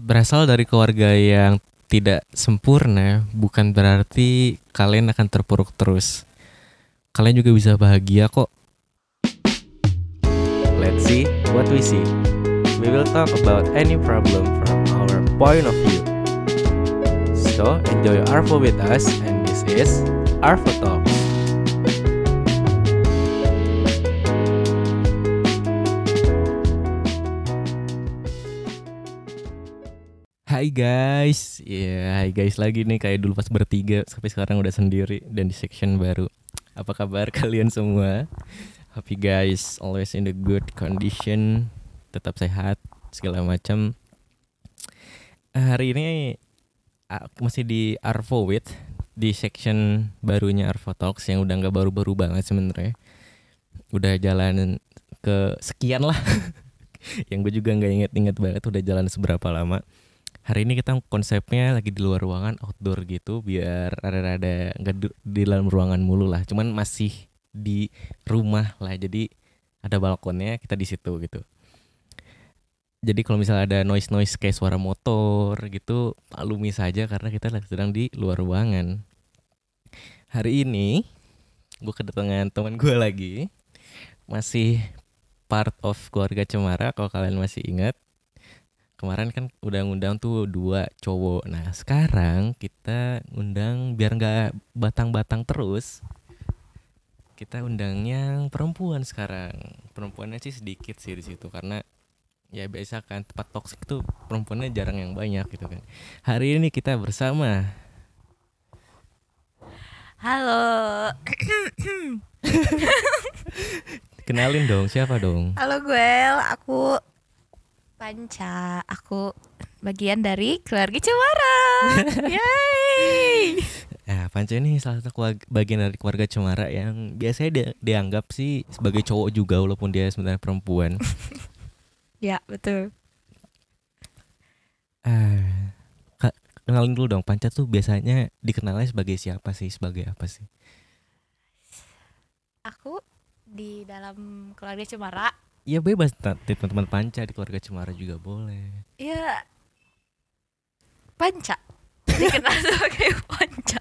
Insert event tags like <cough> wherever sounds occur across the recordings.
berasal dari keluarga yang tidak sempurna bukan berarti kalian akan terpuruk terus. Kalian juga bisa bahagia kok. Let's see what we see. We will talk about any problem from our point of view. So, enjoy Arvo with us and this is Arvo Talks. Hai guys, ya hai guys lagi nih kayak dulu pas bertiga sampai sekarang udah sendiri dan di section baru. Apa kabar <laughs> kalian semua? Happy guys, always in the good condition, tetap sehat segala macam. Hari ini masih di Arvo with di section barunya Arvo Talks yang udah nggak baru-baru banget sebenarnya. Udah jalan ke sekian lah. <laughs> yang gue juga nggak inget-inget banget udah jalan seberapa lama. Hari ini kita konsepnya lagi di luar ruangan outdoor gitu biar rada-rada nggak di dalam ruangan mulu lah. Cuman masih di rumah lah. Jadi ada balkonnya kita di situ gitu. Jadi kalau misalnya ada noise-noise kayak suara motor gitu, maklumi saja karena kita lagi sedang di luar ruangan. Hari ini gue kedatangan teman gue lagi, masih part of keluarga Cemara kalau kalian masih ingat. Kemarin kan udah ngundang tuh dua cowok. Nah sekarang kita undang biar nggak batang-batang terus. Kita undang yang perempuan sekarang. Perempuannya sih sedikit sih di situ karena ya biasa kan tempat toksik tuh perempuannya jarang yang banyak gitu kan. Hari ini kita bersama Halo. <coughs> kenalin dong siapa dong? Halo Guel, aku Panca. Aku bagian dari keluarga Cemara. <laughs> Yeay. Nah, Panca ini salah satu keluarga- bagian dari keluarga Cemara yang biasanya dia, dianggap sih sebagai cowok juga walaupun dia sebenarnya perempuan. <laughs> Ya, betul. Kak, kenalin dulu dong, Panca tuh biasanya dikenalnya sebagai siapa sih? Sebagai apa sih? Aku di dalam keluarga Cemara. Ya bebas teman-teman Panca di keluarga Cemara juga boleh. Ya Panca. Dikenal <laughs> sebagai Panca.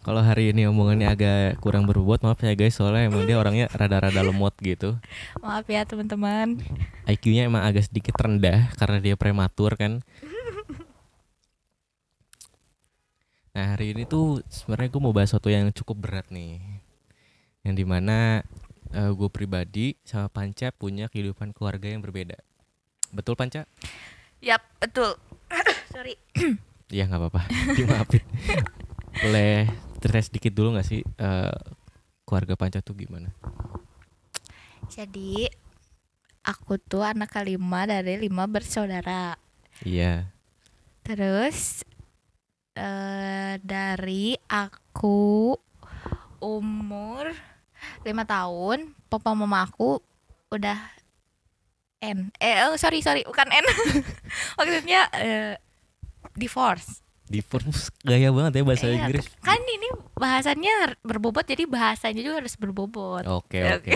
Kalau hari ini omongannya agak kurang berbobot, maaf ya guys, soalnya emang dia orangnya rada-rada lemot gitu. Maaf ya teman-teman. IQ-nya emang agak sedikit rendah karena dia prematur kan. Nah hari ini tuh sebenarnya gue mau bahas sesuatu yang cukup berat nih, yang di mana gue pribadi sama Panca punya kehidupan keluarga yang berbeda. Betul Panca? Yap, betul. <coughs> Sorry. <coughs> Iya nggak apa-apa, <laughs> dimaafin. Boleh cerita sedikit dulu nggak sih eh, keluarga Panca tuh gimana? Jadi aku tuh anak kelima dari lima bersaudara. Iya. Terus eh dari aku umur lima tahun, papa mama aku udah N. Eh oh, sorry sorry bukan N. <laughs> Maksudnya eh, divorce. Divorce gaya banget ya bahasa Iya, Inggris. Kan ini bahasannya har- berbobot jadi bahasanya juga harus berbobot. Oke oke.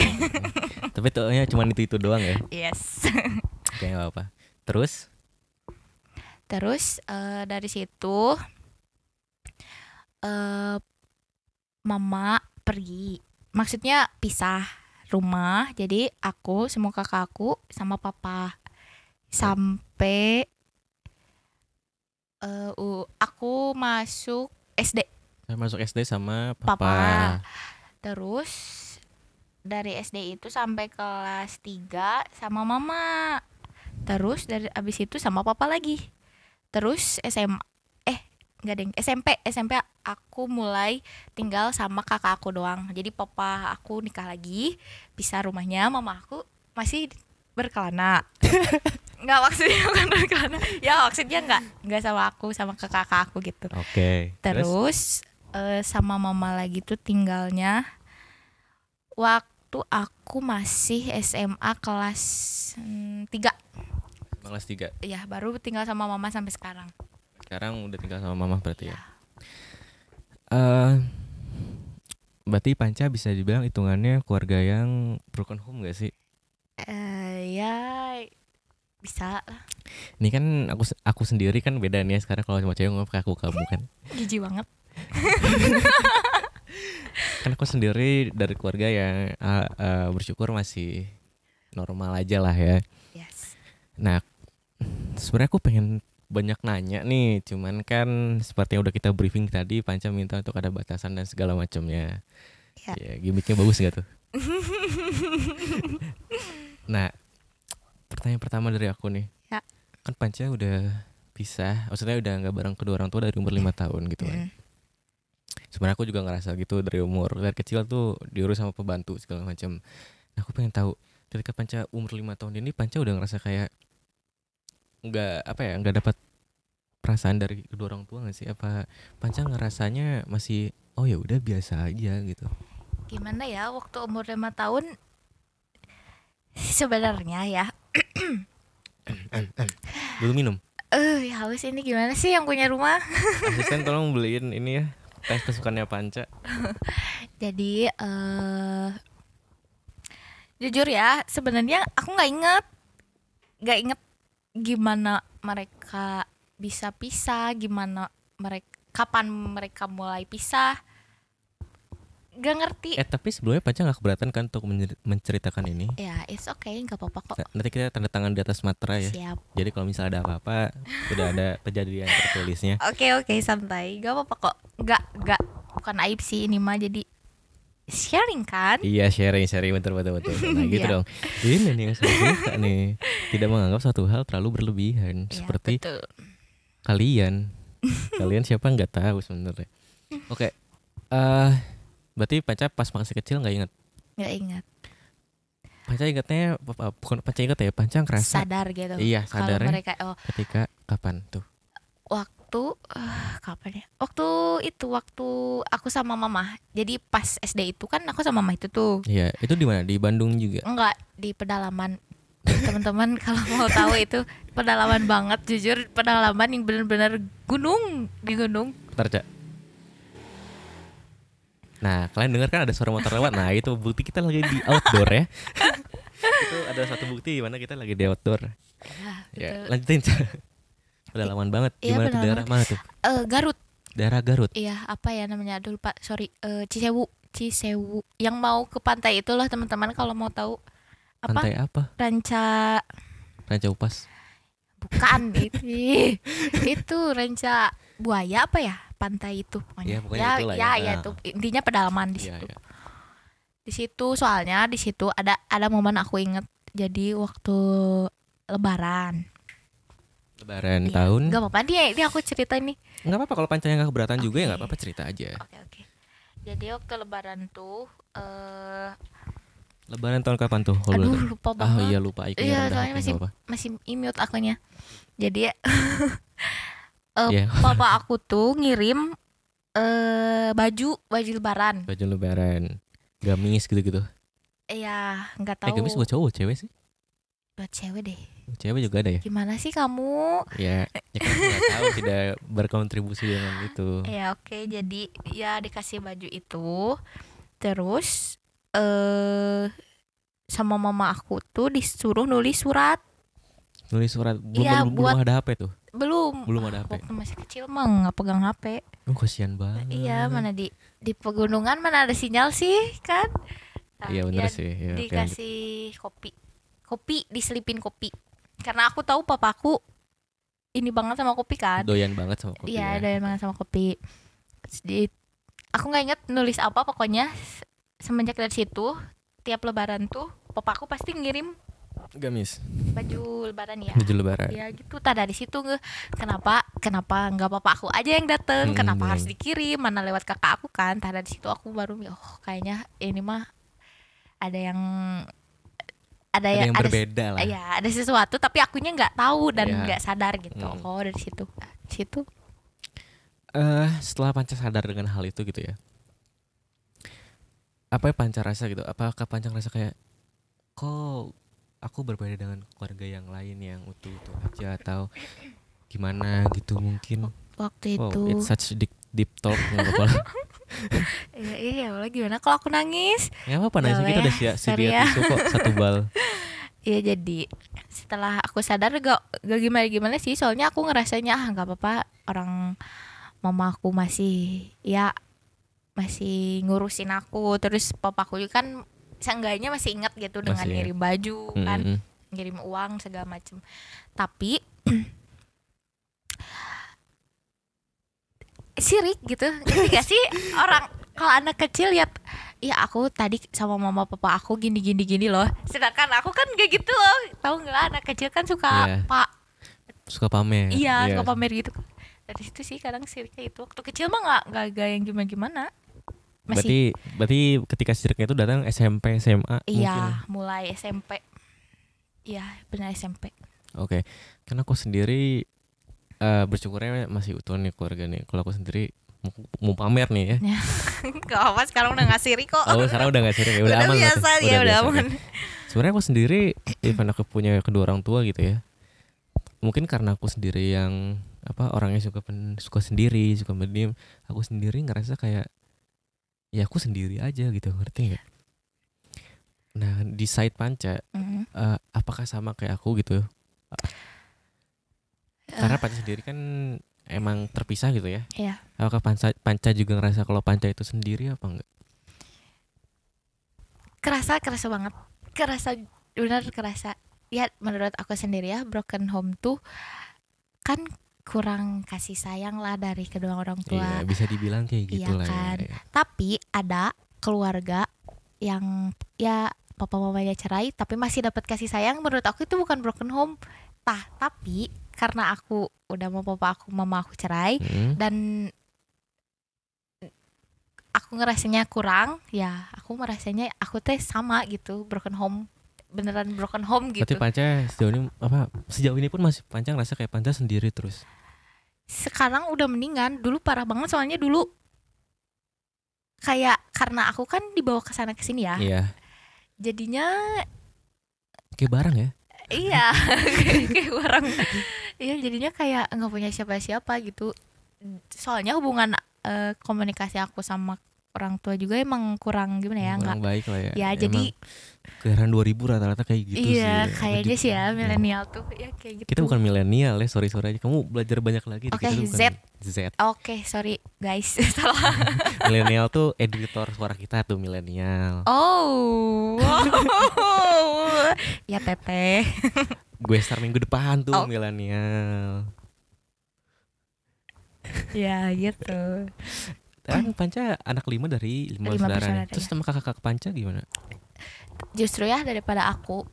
<laughs> Tapi tuhnya cuma itu itu doang ya. Yes. <laughs> Oke nggak apa. Terus? Terus eh, dari situ eh mama pergi. Maksudnya pisah rumah. Jadi aku semua kakakku sama papa sampai eh u- aku masuk SD. Masuk SD sama papa. Papa. Terus dari SD itu sampai kelas 3 sama mama. Terus dari abis itu sama papa lagi. Terus SMA enggak deng SMP SMP aku mulai tinggal sama kakak aku doang. Jadi papa aku nikah lagi, pisah rumahnya, mama aku masih berkelana. <laughs> Enggak maksudnya bukan berkelana. Ya maksudnya enggak enggak sama aku sama kakak aku gitu. Oke. Terus eh, sama mama lagi tuh tinggalnya waktu aku masih SMA kelas mm, 3 kelas 3. ya baru tinggal sama mama sampai sekarang. Sekarang udah tinggal sama mama berarti ya. Eh berarti Panca bisa dibilang hitungannya keluarga yang broken home gak sih? Eh ya bisa Ini kan aku aku sendiri kan beda nih ya sekarang kalau sama cewek ngomong aku kamu kan. <laughs> jijik banget <laughs> kan aku sendiri dari keluarga yang uh, uh, bersyukur masih normal aja lah ya. yes Nah, sebenarnya aku pengen banyak nanya nih, cuman kan seperti yang udah kita briefing tadi, Panca minta untuk ada batasan dan segala macamnya. Ya. Ya, gimmicknya bagus nggak tuh? nah, pertanyaan pertama dari aku nih, Ya. kan Panca udah pisah, maksudnya udah nggak bareng kedua orang tua dari umur lima tahun gitu kan. Mm. Sebenarnya aku juga ngerasa gitu dari umur dari kecil tuh diurus sama pembantu segala macam. Nah, aku pengen tahu ketika Panca umur lima tahun ini Panca udah ngerasa kayak nggak apa ya nggak dapat perasaan dari kedua orang tua nggak sih? Apa Panca ngerasanya masih oh ya udah biasa aja gitu. Gimana ya waktu umur lima tahun sebenarnya ya. Belum minum? Eh haus ini gimana sih yang punya rumah? Asisten tolong beliin ini ya teh kesukaannya Panca. <laughs> Jadi eh jujur ya sebenarnya aku nggak inget nggak inget gimana mereka bisa pisah gimana mereka kapan mereka mulai pisah. Nggak ngerti. Eh tapi sebelumnya Panca nggak keberatan kan untuk mencer- menceritakan ini? Ya it's okay nggak apa-apa kok. Nanti kita tanda tangan di atas materai ya. Siap. Jadi kalau misalnya ada apa-apa sudah ada <laughs> kejadian tertulisnya. Oke oke santai. Nggak apa-apa kok. Nggak nggak bukan aib sih ini mah jadi sharing kan Iya sharing sharing betul betul betul. <laughs> Nah gitu Iya. dong. Ini nih yang saya suka nih. Tidak menganggap suatu hal terlalu berlebihan. Ya, Seperti betul. kalian. <laughs> kalian siapa nggak tahu sebenarnya. Oke. eh berarti Panca pas masih kecil nggak ingat. nggak ingat Panca ingatnya bukan Panca ingat ya. Panca ngerasa sadar gitu Iya, sadarnya. mereka oh ketika kapan tuh? waktu eh, kapan ya waktu itu waktu aku sama mama jadi pas SD itu kan aku sama mama itu tuh Iya itu di mana? Di Bandung juga. enggak di pedalaman teman-teman <laughs> kalau mau tahu itu pedalaman banget jujur pedalaman yang benar-benar gunung di gunung Bentar. Nah kalian dengar kan ada suara motor lewat. Nah itu bukti kita lagi di outdoor ya. <laughs> itu ada satu bukti di mana kita lagi di outdoor. Ya, betul. lanjutin. Pedalaman banget. Iya, Gimana tuh? daerah mana tuh? Eh, Garut. Daerah Garut. iya apa ya namanya? Aduh pak sorry. Eh, Cisewu. Cisewu. Yang mau ke pantai itu loh teman-teman kalau mau tahu. Apa? Pantai apa? ranca. Ranca Upas. bukan <laughs> itu itu ranca buaya apa ya? Pantai itu pokoknya. Pokoknya ya itulah ya. ya. ya Ah. itu intinya pedalaman di situ. iya. di situ soalnya di situ ada ada momen aku inget jadi waktu lebaran Lebaran Iya. tahun. nggak apa-apa dia ini aku cerita ini Nggak apa-apa kalau Panca yang nggak keberatan juga ya nggak apa-apa cerita aja. oke oke jadi waktu lebaran tuh eh Lebaran tahun kapan tuh? kalau aduh lupa Ah banget iya lupa Iya, soalnya masih- nggak apa-apa. masih imut akunya jadi <laughs> eh, Iya. papa aku tuh ngirim eh baju baju lebaran Baju Lebaran. Gamis gitu-gitu. Iya, nggak Eh tahu. gamis buat cowok cewek sih? buat cewek deh. Cewek juga ada ya? Gimana sih kamu? Ya, ya kan nggak tahu tidak berkontribusi dengan itu. Ya oke, jadi ya dikasih baju itu. Terus eh sama mama aku tuh disuruh nulis surat. Nulis surat belum Iya, belum, buat- belum ada HP tuh. Belum. Belum ada HP. Waktu masih kecil mah nggak pegang HP. Oh, kasihan banget. Iya, mana di di pegunungan mana ada sinyal sih kan? Nah, Iya bener ya sih. Ya, dikasih kopi. Kopi diselipin kopi. Karena aku tahu papaku ini banget sama kopi kan. Doyan banget sama kopi. Iya, ya. ada yang banget sama kopi. Di- aku nggak inget nulis apa pokoknya semenjak dari situ tiap lebaran tuh papaku pasti ngirim Gamis. baju lebaran ya. Baju Lebaran. Ya gitu, tak dari situ nge kenapa kenapa nggak papa aku aja yang dateng, Hmm, kenapa iya. harus dikirim, mana lewat kakak aku kan, tak dari situ aku baru oh kayaknya ini mah ada yang ada, Ada yang ada berbeda lah. ya ada sesuatu tapi akunya nggak tahu dan Iya. nggak sadar gitu. Hmm. Oh dari situ, Dari situ eh setelah Panca sadar dengan hal itu gitu ya apa yang Panca rasa gitu apakah Panca ngerasa kayak kok aku berbeda dengan keluarga yang lain yang utuh-utuh aja atau gimana gitu mungkin waktu wow itu it's such deep deep talk. <laughs> Iya, iya, boleh gimana kalau aku nangis? nggak apa-apa nangis kita udah siap sedia ya. tisu kok satu bal <laughs> Iya jadi setelah aku sadar gak gak gimana gimana sih soalnya aku ngerasanya ah nggak apa-apa orang mama aku masih ya masih ngurusin aku terus papaku juga kan seenggaknya masih ingat gitu dengan Masih, ya. ngirim baju kan Mm-mm. ngirim uang segala macem tapi <clears throat> <clears throat> sirik gitu. Gak sih? Orang kalau anak kecil lihat ya aku tadi sama mama papa aku gini gini gini loh. Sedangkan aku kan gak gitu loh. Tahu nggak? Anak kecil kan suka Iya. pak Suka pamer. iya suka pamer gitu. Dari situ sih kadang siriknya itu. Waktu kecil mah nggak nggak nggak yang gimana gimana masih Berarti berarti ketika siriknya itu datang SMP, SMA mungkin. iya mulai SMP iya benar SMP Oke, kan aku sendiri eh bersyukurnya masih utuh nih keluarga nih. Kalau aku sendiri mau, mau pamer nih ya. <laughs> Gak apa sekarang udah gak sirik kok Oh, sekarang udah gak sirik ya, udah, Udah aman biasa ya, udah aman. Sebenarnya aku sendiri, even aku punya kedua orang tua gitu ya. Mungkin karena aku sendiri yang apa orangnya suka pen, suka sendiri, suka pendiam. Aku sendiri ngerasa kayak ya aku sendiri aja gitu, ngerti nggak? Nah di side panca, Mhm. eh, apakah sama kayak aku gitu? Karena panca sendiri kan emang terpisah gitu ya. Iya. Apakah panca, panca juga ngerasa kalau panca itu sendiri apa enggak? kerasa kerasa banget kerasa benar kerasa ya menurut aku sendiri ya broken home tuh kan kurang kasih sayang lah dari kedua orang tua Iya, bisa dibilang kayak Iya gitu lah kan. ya. tapi ada keluarga yang ya papa mamanya cerai tapi masih dapat kasih sayang menurut aku itu bukan broken home tah tapi karena aku udah mau papa aku mama aku cerai Hmm. dan aku ngerasanya kurang ya aku merasanya aku teh sama gitu broken home beneran broken home Berarti gitu panca sejauh ini apa sejauh ini pun masih panca ngerasa kayak panca sendiri terus. sekarang udah mendingan dulu parah banget soalnya dulu kayak karena aku kan dibawa ke sana ke sini ya Iya. jadinya Kayak barang ya. iya <laughs> kayak orang iya jadinya kayak nggak punya siapa-siapa gitu soalnya hubungan eh, komunikasi aku sama orang tua juga emang kurang gimana ya nggak Kurang baik lah ya. ya jadi kelahiran 2000 rata-rata kayak gitu sih. iya ya. kayaknya Lebih- sih ya ya. milenial tuh ya kayak gitu Kita bukan milenial ya, sorry sorry aja. Kamu belajar banyak lagi. Oke, bukan Z. Z. oke sorry guys <laughs> salah <laughs> milenial tuh editor suara kita tuh milenial. oh <laughs> ya teteh Gue start minggu depan tuh Oh. milenial. ya gitu Kan Panca anak lima dari lima, Lima saudara Terus ya. sama kakak-kakak Panca gimana? justru ya daripada aku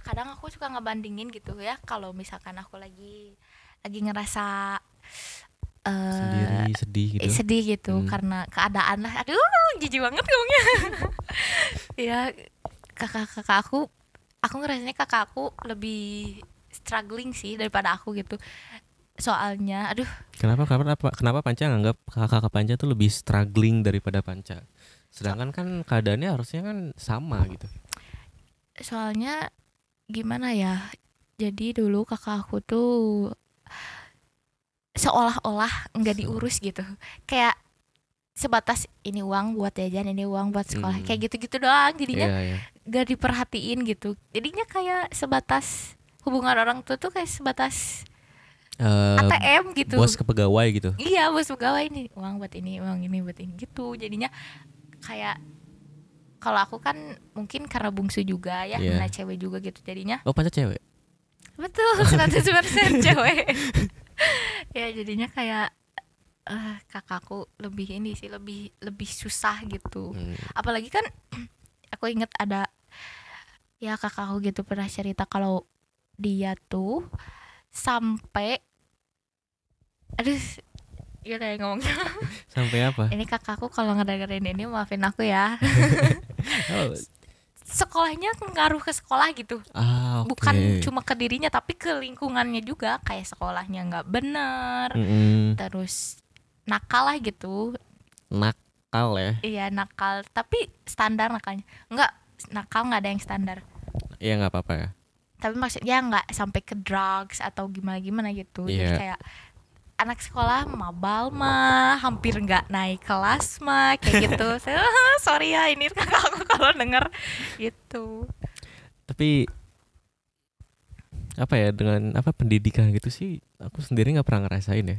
kadang aku suka ngebandingin gitu ya kalau misalkan aku lagi lagi ngerasa Sendiri, sedih gitu. eh, sedih gitu Hmm. karena keadaan lah aduh jijik banget ngomongnya <laughs> ya kakak-kakak aku aku ngerasanya kakak aku lebih struggling sih daripada aku gitu soalnya aduh Kenapa kenapa kenapa Panca nganggap kakak-kakak Panca tuh lebih struggling daripada Panca? Sedangkan kan keadaannya harusnya kan sama gitu. soalnya gimana ya jadi dulu kakak aku tuh seolah-olah nggak diurus gitu kayak sebatas ini uang buat jajan ini uang buat sekolah Hmm. kayak gitu-gitu doang jadinya Iya, iya. Gak diperhatiin gitu jadinya kayak sebatas hubungan orang tua tuh kayak sebatas Eh, ATM gitu bos ke pegawai gitu. iya bos pegawai ini uang buat ini uang ini buat ini gitu jadinya kayak kalau aku kan mungkin karena bungsu juga ya Iya. karena cewek juga gitu jadinya Oh, Panca cewek. betul <laughs> 100% cewek ya jadinya kayak eh kakakku lebih ini sih lebih lebih susah gitu Hmm. apalagi kan <clears throat> aku inget ada ya kakakku gitu pernah cerita kalau dia tuh sampai aduh gimana ya ngomongnya <laughs> Sampai apa? ini kakakku kalau ngedengerin ini maafin aku ya <laughs> Oh, sekolahnya ngaruh ke sekolah gitu ah, oke. bukan cuma ke dirinya tapi ke lingkungannya juga kayak sekolahnya nggak bener Mm-mm. terus nakal lah gitu nakal ya. iya nakal tapi standar nakalnya nggak nakal nggak ada yang standar Iya nggak apa-apa ya. tapi maksudnya nggak sampai ke drugs atau gimana gimana gitu jadi Iya. kayak anak sekolah mabal mah hampir nggak naik kelas mah kayak gitu <laughs> Saya, sorry ya ini kakak aku <laughs> kalau denger gitu Tapi apa ya dengan apa pendidikan gitu sih aku sendiri nggak pernah ngerasain ya.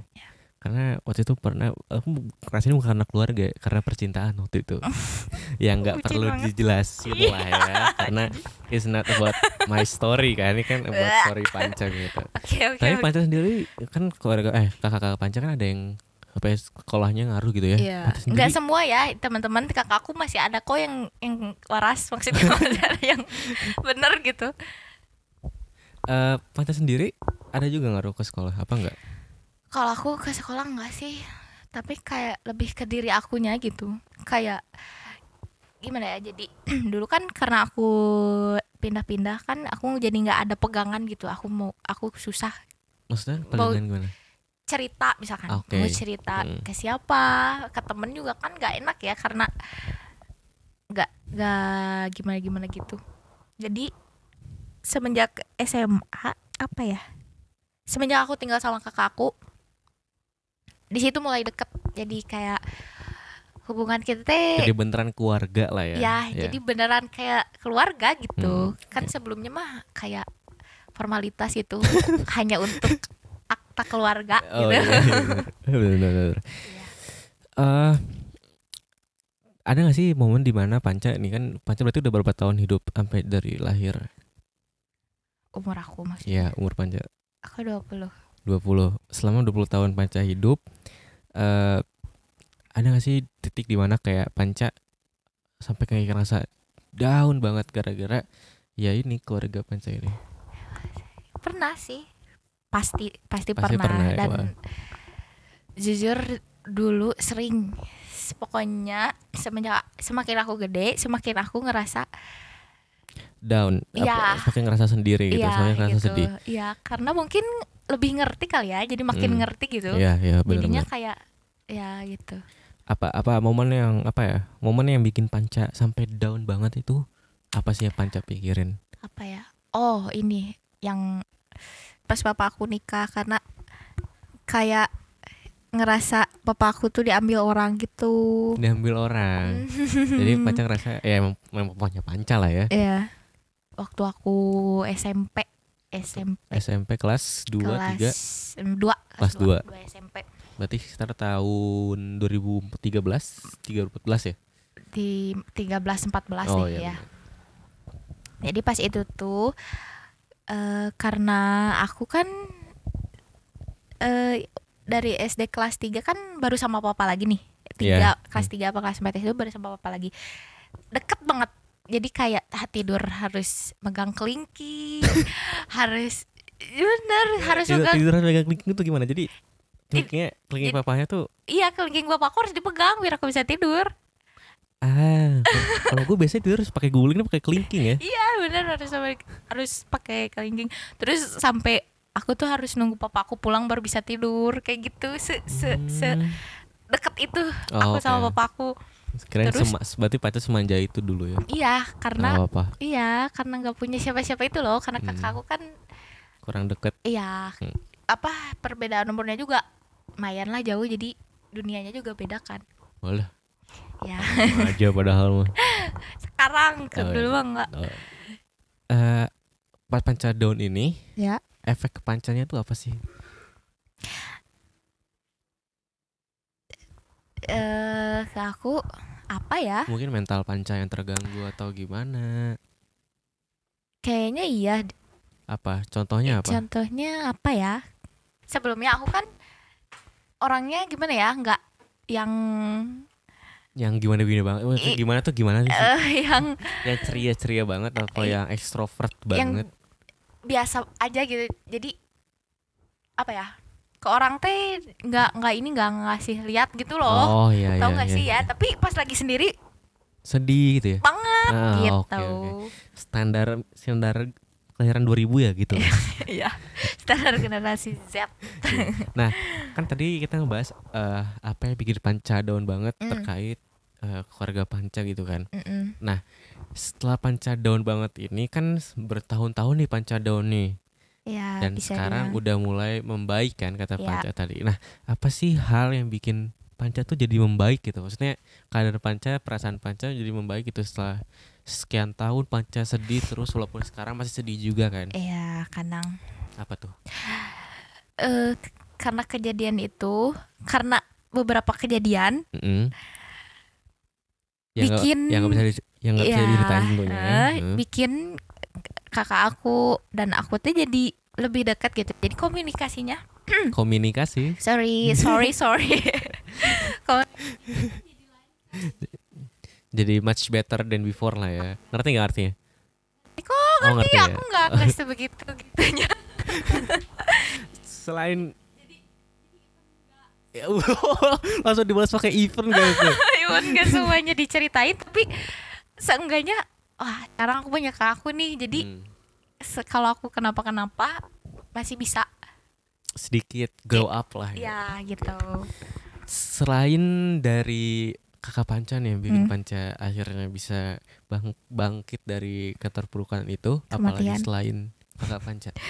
Karena waktu itu pernah aku ngerasain bukan karena keluarga, karena percintaan waktu itu. <laughs> yang nggak perlu banget. dijelasin Iya. lah ya, karena it's not about my story kan, ini kan about story panca gitu. Oke oke. Tapi oke. panca sendiri kan keluarga eh kakak-kakak panca kan ada yang apa ya, sekolahnya ngaruh gitu ya. Iya. Panca sendiri Enggak semua ya, teman-teman kakakku masih ada kok yang yang waras maksudnya <laughs> ada yang bener gitu. eh, panca sendiri ada juga ngaruh ke sekolah apa enggak? Kalau aku ke sekolah enggak sih, tapi kayak lebih ke diri akunya gitu. Kayak gimana ya? Jadi <clears throat> dulu kan karena aku pindah-pindah kan aku jadi nggak ada pegangan gitu. Aku mau aku susah Maksudnya Mau- pegangan gimana? cerita misalkan Oke. mau cerita Hmm. ke siapa ke temen juga kan nggak enak ya karena nggak nggak gimana gimana gitu jadi semenjak SMA apa ya semenjak aku tinggal sama kakakku di situ mulai deket jadi kayak hubungan kita teh Jadi beneran keluarga lah ya. ya, jadi beneran kayak keluarga gitu Hmm, kan sebelumnya mah kayak formalitas itu <laughs> hanya untuk akta keluarga Oh gitu iya, iya, <laughs> bener. bener, bener. Iya. Eh, ada gak sih momen di mana Panca ini kan Panca berarti udah berapa tahun hidup sampai dari lahir? umur aku maksudnya Ya umur Panca aku 20 20 Selama 20 tahun Panca hidup eh Ada gak sih titik di mana kayak Panca Sampai kayak ngerasa down banget gara-gara Ya ini keluarga Panca ini? Pernah sih. Pasti pasti, Pasti pernah, pernah ya, dan wah. jujur dulu sering pokoknya semenjak semakin aku gede semakin aku ngerasa Down Iya. apa, Semakin ngerasa sendiri gitu iya Semakin ngerasa gitu. sedih. Iya karena mungkin lebih ngerti kali ya jadi makin Hmm. ngerti gitu. Iya iya jadinya bener-bener kayak ya gitu. Apa apa momen yang apa ya momen yang bikin panca sampai down banget itu? Apa sih yang panca pikirin? Apa ya? Oh ini yang pas papa aku nikah karena kayak ngerasa papa aku tuh diambil orang gitu. Diambil orang. <laughs> Jadi panca ngerasa ya emang, memang papanya panca lah ya. Iya. Waktu aku SMP, SMP SMP kelas 2 3 kelas 2, Kelas dua. SMP berarti sekitar tahun 2013 2014 ya di 13 14 oh deh iya ya. Jadi pas itu tuh eh karena aku kan eh dari SD kelas 3 kan baru sama papa lagi nih. Tiga, Iya. kelas 3 apa kelas 4 itu baru sama papa lagi. Deket banget. Jadi kayak tidur harus megang kelingking, <laughs> harus bener harus tidur, megang tidur megang kelingking itu gimana jadi kelingkingnya kelingking papanya tuh iya kelingking bapakku harus dipegang biar aku bisa tidur. ah kalau gue biasanya tidur harus pakai guling pakai kelingking ya Iya bener harus sama- harus pakai kelingking. Terus sampai aku tuh harus nunggu papaku pulang baru bisa tidur kayak gitu se se, se Hmm. deket itu Oh, aku sama oke. papaku. Kirain Terus- sema- berarti panca semanja itu dulu ya Iya karena Nggak apa iya karena nggak punya siapa-siapa itu loh karena Hmm. kakakku kan kurang deket iya Hmm. apa perbedaan umurnya juga lumayan lah jauh jadi dunianya juga beda kan. boleh Ya aja <laughs> padahal mah sekarang ke Oh, dulu iya. mah enggak. Oh. Eh, pas panca down ini Ya. efek ke pancanya tuh apa sih Eh ke aku apa ya? mungkin mental panca yang terganggu atau gimana Kayaknya iya apa contohnya apa Contohnya apa ya? Sebelumnya aku kan orangnya gimana ya? Nggak yang yang gimana gini banget Maksudnya gimana tuh gimana sih eh <laughs> yang yang ceria ceria banget atau yang ekstrovert yang banget biasa aja gitu. Jadi apa ya? Ke orang teh nggak nggak ini nggak ngasih lihat gitu loh. oh iya Tahu iya, nggak iya. sih ya? Tapi pas lagi sendiri sedih gitu ya banget Ah, gitu. oke, oke. standar standar kelahiran 2000 ya gitu <laughs> Iya. Standar generasi Z. kan tadi kita ngebahas eh, apa yang bikin panca down banget Mm. terkait eh, keluarga panca gitu kan Mm-mm. setelah panca down banget ini kan bertahun-tahun nih panca down nih Ya, dan bisa sekarang dibilang. udah mulai membaik kan kata Ya. panca tadi nah apa sih hal yang bikin panca tuh jadi membaik gitu maksudnya keadaan panca perasaan panca jadi membaik gitu setelah sekian tahun Panca sedih terus walaupun sekarang masih sedih juga kan. Iya, kadang Apa tuh? eh karena kejadian itu, karena beberapa kejadian Mm-mm. Yang nggak- bikin yang nggak bisa di- yang bisa ya, diceritain tentunya. ya. eh, Hmm. bikin kakak aku dan aku tuh jadi lebih dekat gitu. Jadi komunikasinya <clears throat> Komunikasi. sorry, sorry, sorry. <laughs> Jadi much better than before lah ya. Ngerti nggak artinya? Kok Oh, ngerti ya. aku nggak nggak <laughs> sebegitu gitunya. Selain Ya, <laughs> langsung dibalas pakai event gitu. Iwan gak semuanya diceritain tapi seenggaknya wah sekarang aku punya kakak aku nih jadi Hmm. kalau aku kenapa-kenapa masih bisa Sedikit grow up lah ya. ya gitu Selain dari kakak Panca nih yang bikin Hmm. Panca akhirnya bisa bang bangkit dari keterpurukan itu, apalagi Kematian. selain kakak Panca, <laughs>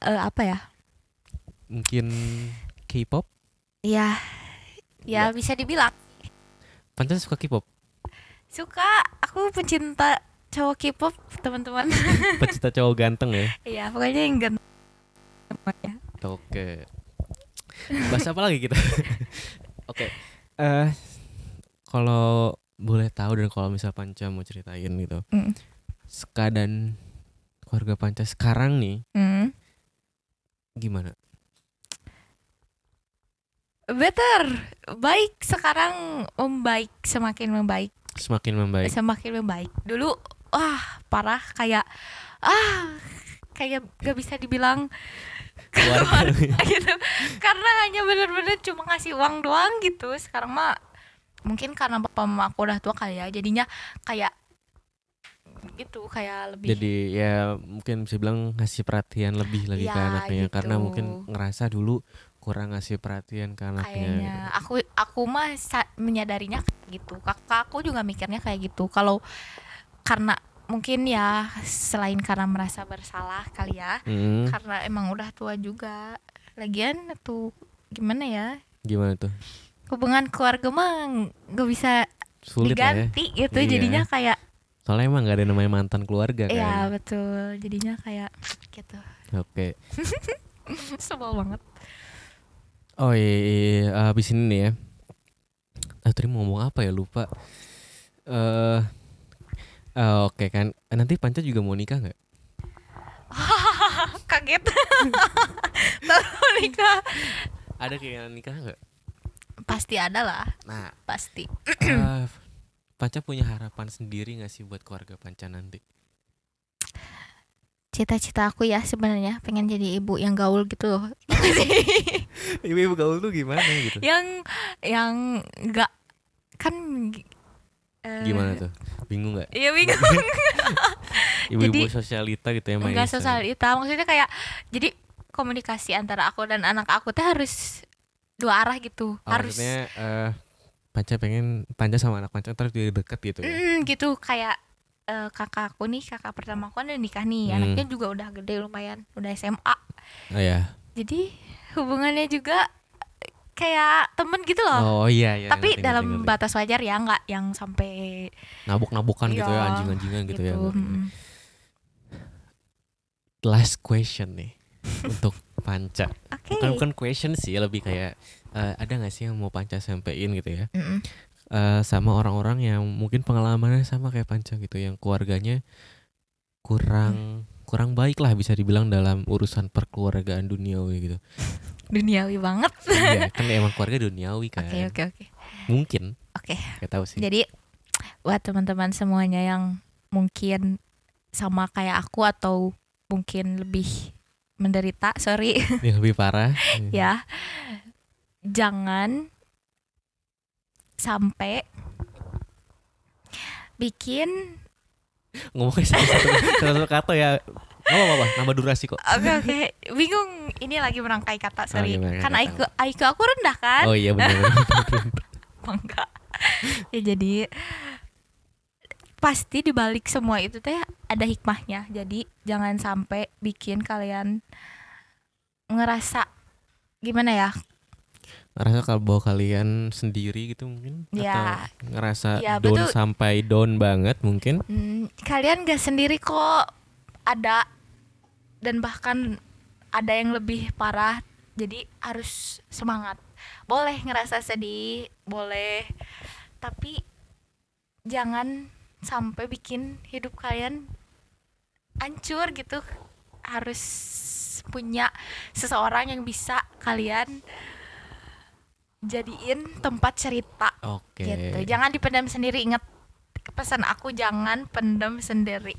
Eh, apa ya mungkin K-pop. ya ya bisa dibilang Panca suka K-pop. Suka aku pencinta cowok K-pop teman-teman <laughs> Pecinta cowok ganteng ya. ya pokoknya yang ganteng. Oke. Bahas apa lagi kita? <laughs> Oke. Eh kalau boleh tahu dan kalau misal Panca mau ceritain gitu. Mm. Keadaan keluarga Panca sekarang nih Hmm. gimana? better baik sekarang membaik semakin membaik Semakin membaik. semakin membaik dulu wah parah kayak ah kayak gak bisa dibilang Keluarga. <laughs> gitu karena hanya bener-bener cuma ngasih uang doang gitu sekarang mah mungkin karena bapak mama aku udah tua kali ya jadinya kayak gitu kayak lebih Jadi ya mungkin bisa bilang ngasih perhatian lebih lagi ke Ya, anaknya karena gitu. mungkin ngerasa dulu kurang ngasih perhatian ke anaknya. kayaknya aku aku mah sa- menyadarinya kayak gitu kakak aku juga mikirnya kayak gitu kalau karena mungkin ya selain karena merasa bersalah kali ya Hmm, karena emang udah tua juga lagian tuh gimana ya gimana tuh? hubungan keluarga mah nggak bisa Sulit ya. diganti gitu Iya. jadinya kayak Soalnya emang gak ada namanya mantan keluarga kan. Iya betul jadinya kayak gitu Oke. <laughs> sebel banget Oh iya, iya, iya. habis ini nih ya. Ah, tadi mau ngomong apa ya lupa. Eh eh, oke kan. Nanti Panca juga mau nikah nggak? <laughs> kaget <laughs> tahu nikah Ada keinginan nikah nggak? pasti ada lah Nah, pasti eh, Panca punya harapan sendiri nggak sih buat keluarga Panca nanti? Cita-cita aku ya sebenarnya pengen jadi ibu yang gaul gitu loh <laughs> Ibu-ibu gaul tuh gimana gitu? yang yang nggak kan eh, Gimana tuh? Bingung nggak? Iya bingung <laughs> Ibu-ibu sosialita gitu ya enggak Isa? sosialita maksudnya kayak jadi komunikasi antara aku dan anak aku tuh harus dua arah gitu Oh, harus maksudnya eh, Panca pengen Panca sama anak Panca terus jadi deket gitu ya? Mm, gitu kayak eh, kakak aku nih kakak pertama aku kan udah nikah nih Hmm. anaknya juga udah gede lumayan udah SMA Oh ya. jadi hubungannya juga kayak temen gitu loh Oh iya iya. tapi ngerti, dalam ngerti, ngerti. batas wajar ya nggak yang sampai nabuk-nabukan gitu ya, Iya, anjing-anjingan gitu, ya. gitu mm. Last question nih <laughs> untuk Panca. oke Bukan bukan question sih, lebih kayak eh, ada nggak sih yang mau Panca sampein gitu ya? Mm-mm. Eh, sama orang-orang yang mungkin pengalamannya sama kayak Panca gitu, yang keluarganya kurang kurang baik lah bisa dibilang dalam urusan perkeluargaan duniawi gitu. duniawi banget Iya, <laughs> kan emang keluarga duniawi kan. oke oke oke Mungkin, oke gak tahu sih. jadi buat teman-teman semuanya yang mungkin sama kayak aku atau mungkin lebih menderita sorry Yang lebih parah. <laughs> ya jangan sampai bikin Ngomongnya satu-satu satu kata ya. Gak apa-apa, nambah durasi kok. oke oke bingung ini lagi merangkai kata sorry Oh, kan. IQ IQ aku rendah kan Oh iya benar. <laughs> enggak ya jadi pasti dibalik semua itu teh ada hikmahnya jadi jangan sampai bikin kalian ngerasa gimana ya ngerasa kalau bahwa kalian sendiri gitu mungkin? Ya. atau ngerasa Ya, down betul. sampai down banget mungkin? Hmm, kalian gak sendiri kok. Ada. Dan bahkan ada yang lebih parah. Jadi harus semangat. Boleh ngerasa sedih boleh. Tapi jangan sampai bikin hidup kalian hancur gitu. Harus punya seseorang yang bisa kalian jadiin tempat cerita. Oke. Gitu. Jangan dipendam sendiri. Ingat pesan aku jangan pendam sendiri.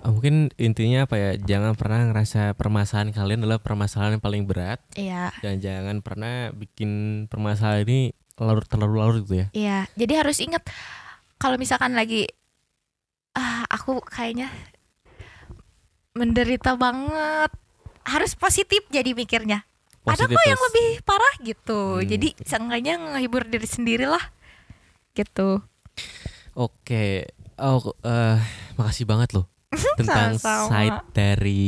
Oh, mungkin intinya apa ya? Jangan pernah ngerasa permasalahan kalian adalah permasalahan yang paling berat. Iya. Dan jangan pernah bikin permasalahan ini larut terlalu larut gitu ya. Iya. Jadi harus ingat kalau misalkan lagi ah aku kayaknya menderita banget. Harus positif jadi mikirnya ada kok yang lebih parah gitu Hmm. jadi seenggaknya ngehibur diri sendiri lah gitu Oke, oh eh, makasih banget loh <laughs> tentang Sama-sama. side dari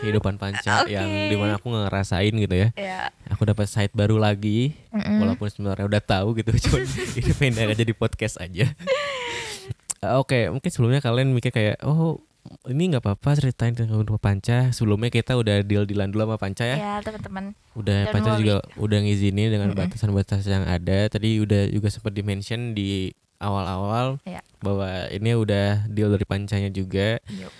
kehidupan panca <laughs> Oke. yang di mana aku ngerasain gitu ya. ya Aku dapat side baru lagi, Mm-mm. walaupun sebenarnya udah tahu gitu, <laughs> cuma ini pengen aja di podcast aja. Oke, mungkin sebelumnya kalian mikir kayak, oh ini nggak apa-apa ceritain tentang kehidupan panca. Sebelumnya kita udah deal dealan dulu sama panca ya. ya teman-teman Udah Don't panca worry. juga udah ngizinin dengan batasan-batasan yang ada. Tadi udah juga sempat di-mention di awal-awal Ya. bahwa ini udah deal dari pancanya juga. Yuk.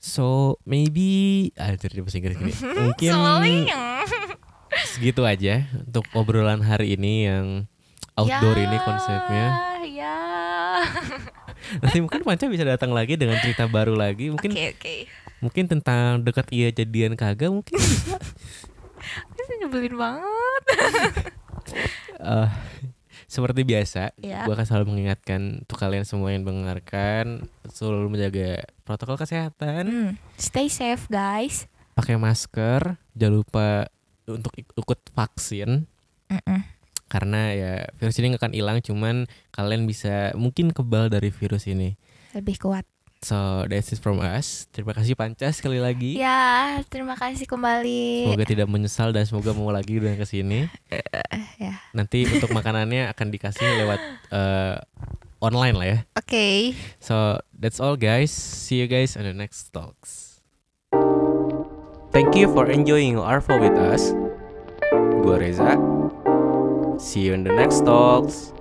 So maybe ah dari bahasa Inggris gini. <laughs> Mungkin segitu aja untuk obrolan hari ini yang outdoor Ya, ini konsepnya. ya <laughs> <laughs> Nanti mungkin Panca bisa datang lagi dengan cerita baru lagi. Mungkin oke oke mungkin tentang dekat iya jadian kagak mungkin. <laughs> Ini nyebelin banget <laughs> Eh, seperti biasa, Ya. gua akan selalu mengingatkan untuk kalian semua yang mendengarkan selalu menjaga protokol kesehatan, Hmm, stay safe guys pakai masker, jangan lupa untuk ik- ikut vaksin Mm-mm. Karena ya virus ini nggak akan hilang, cuman kalian bisa mungkin kebal dari virus ini. lebih kuat So that's it from us. Terima kasih Panca sekali lagi. ya terima kasih kembali Semoga tidak menyesal dan semoga mau lagi dengan ke sini. ya Nanti untuk makanannya akan dikasih lewat eh, online lah ya. oke So that's all guys. See you guys on the next talks. Thank you for enjoying Arvo with us. Gua Reza. See you in the next talks.